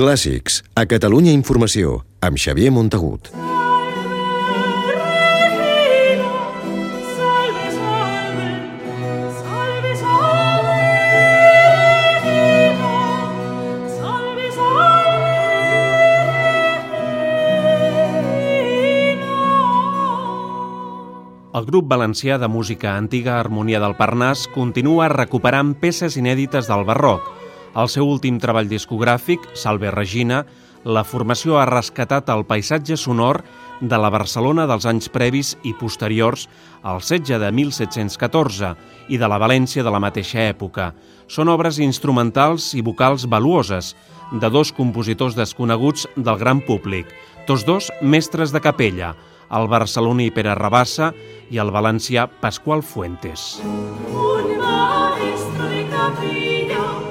Clàssics, a Catalunya Informació, amb Xavier Montagut. El grup valencià de música antiga Harmonia del Parnàs continua recuperant peces inèdites del barroc. Al seu últim treball discogràfic, Salve Regina, la formació ha rescatat el paisatge sonor de la Barcelona dels anys previs i posteriors al setge de 1714 i de la València de la mateixa època. Són obres instrumentals i vocals valuoses de dos compositors desconeguts del gran públic, tots dos mestres de capella, el barceloní Pere Rabassa i el valencià Pasqual Fuentes. Un maestro de capilla,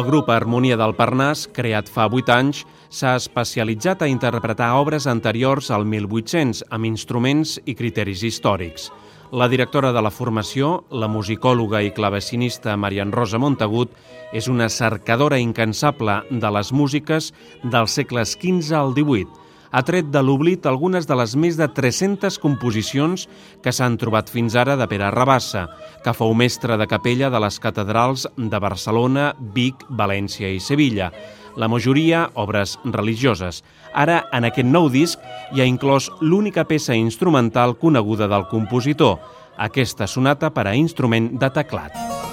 el grup Harmonia del Parnàs, creat fa 8 anys, s'ha especialitzat a interpretar obres anteriors al 1800 amb instruments i criteris històrics. La directora de la formació, la musicòloga i clavecinista Marian Rosa Montagut, és una cercadora incansable de les músiques dels segles XV al XVIII. Ha tret de l'oblit algunes de les més de 300 composicions que s'han trobat fins ara de Pere Rabassa, que fou mestre de capella de les catedrals de Barcelona, Vic, València i Sevilla la majoria obres religioses. Ara, en aquest nou disc, hi ha inclòs l'única peça instrumental coneguda del compositor, aquesta sonata per a instrument de teclat.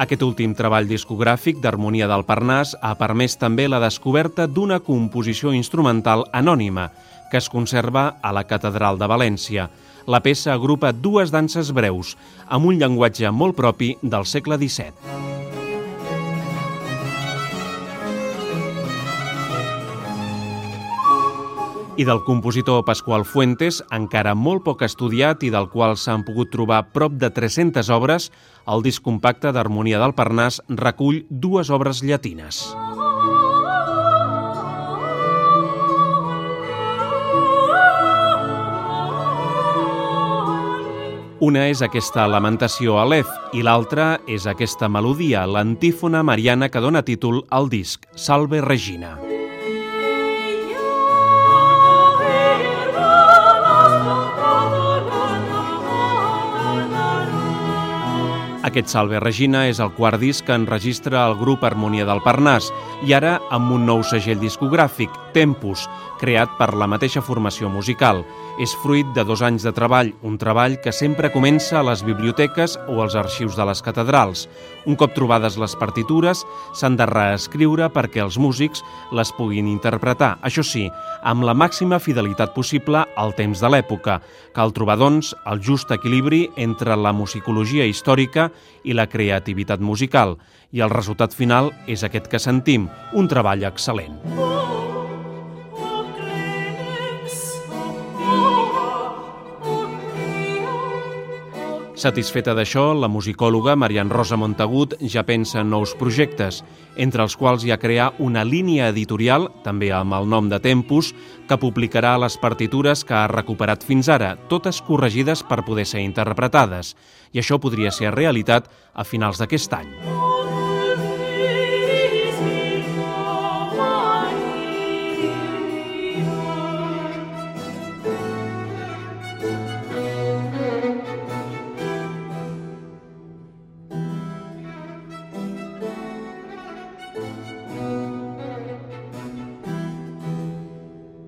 Aquest últim treball discogràfic d'Harmonia del Parnàs ha permès també la descoberta d'una composició instrumental anònima que es conserva a la Catedral de València, la peça agrupa dues danses breus, amb un llenguatge molt propi del segle XVII. I del compositor Pasqual Fuentes, encara molt poc estudiat i del qual s'han pogut trobar prop de 300 obres, el disc compacte d'Harmonia del Parnàs recull dues obres llatines. Una és aquesta lamentació a l'Ef i l'altra és aquesta melodia, l'antífona mariana que dona títol al disc, Salve Regina. Aquest Salve Regina és el quart disc que enregistra el grup Harmonia del Parnàs i ara amb un nou segell discogràfic, Tempus, creat per la mateixa formació musical. És fruit de dos anys de treball, un treball que sempre comença a les biblioteques o als arxius de les catedrals. Un cop trobades les partitures, s'han de reescriure perquè els músics les puguin interpretar, això sí, amb la màxima fidelitat possible al temps de l'època. Cal trobar, doncs, el just equilibri entre la musicologia històrica i la creativitat musical, i el resultat final és aquest que sentim, un treball excel·lent. Satisfeta d'això, la musicòloga Marian Rosa Montagut ja pensa en nous projectes, entre els quals hi ha crear una línia editorial, també amb el nom de Tempus, que publicarà les partitures que ha recuperat fins ara, totes corregides per poder ser interpretades, i això podria ser realitat a finals d'aquest any.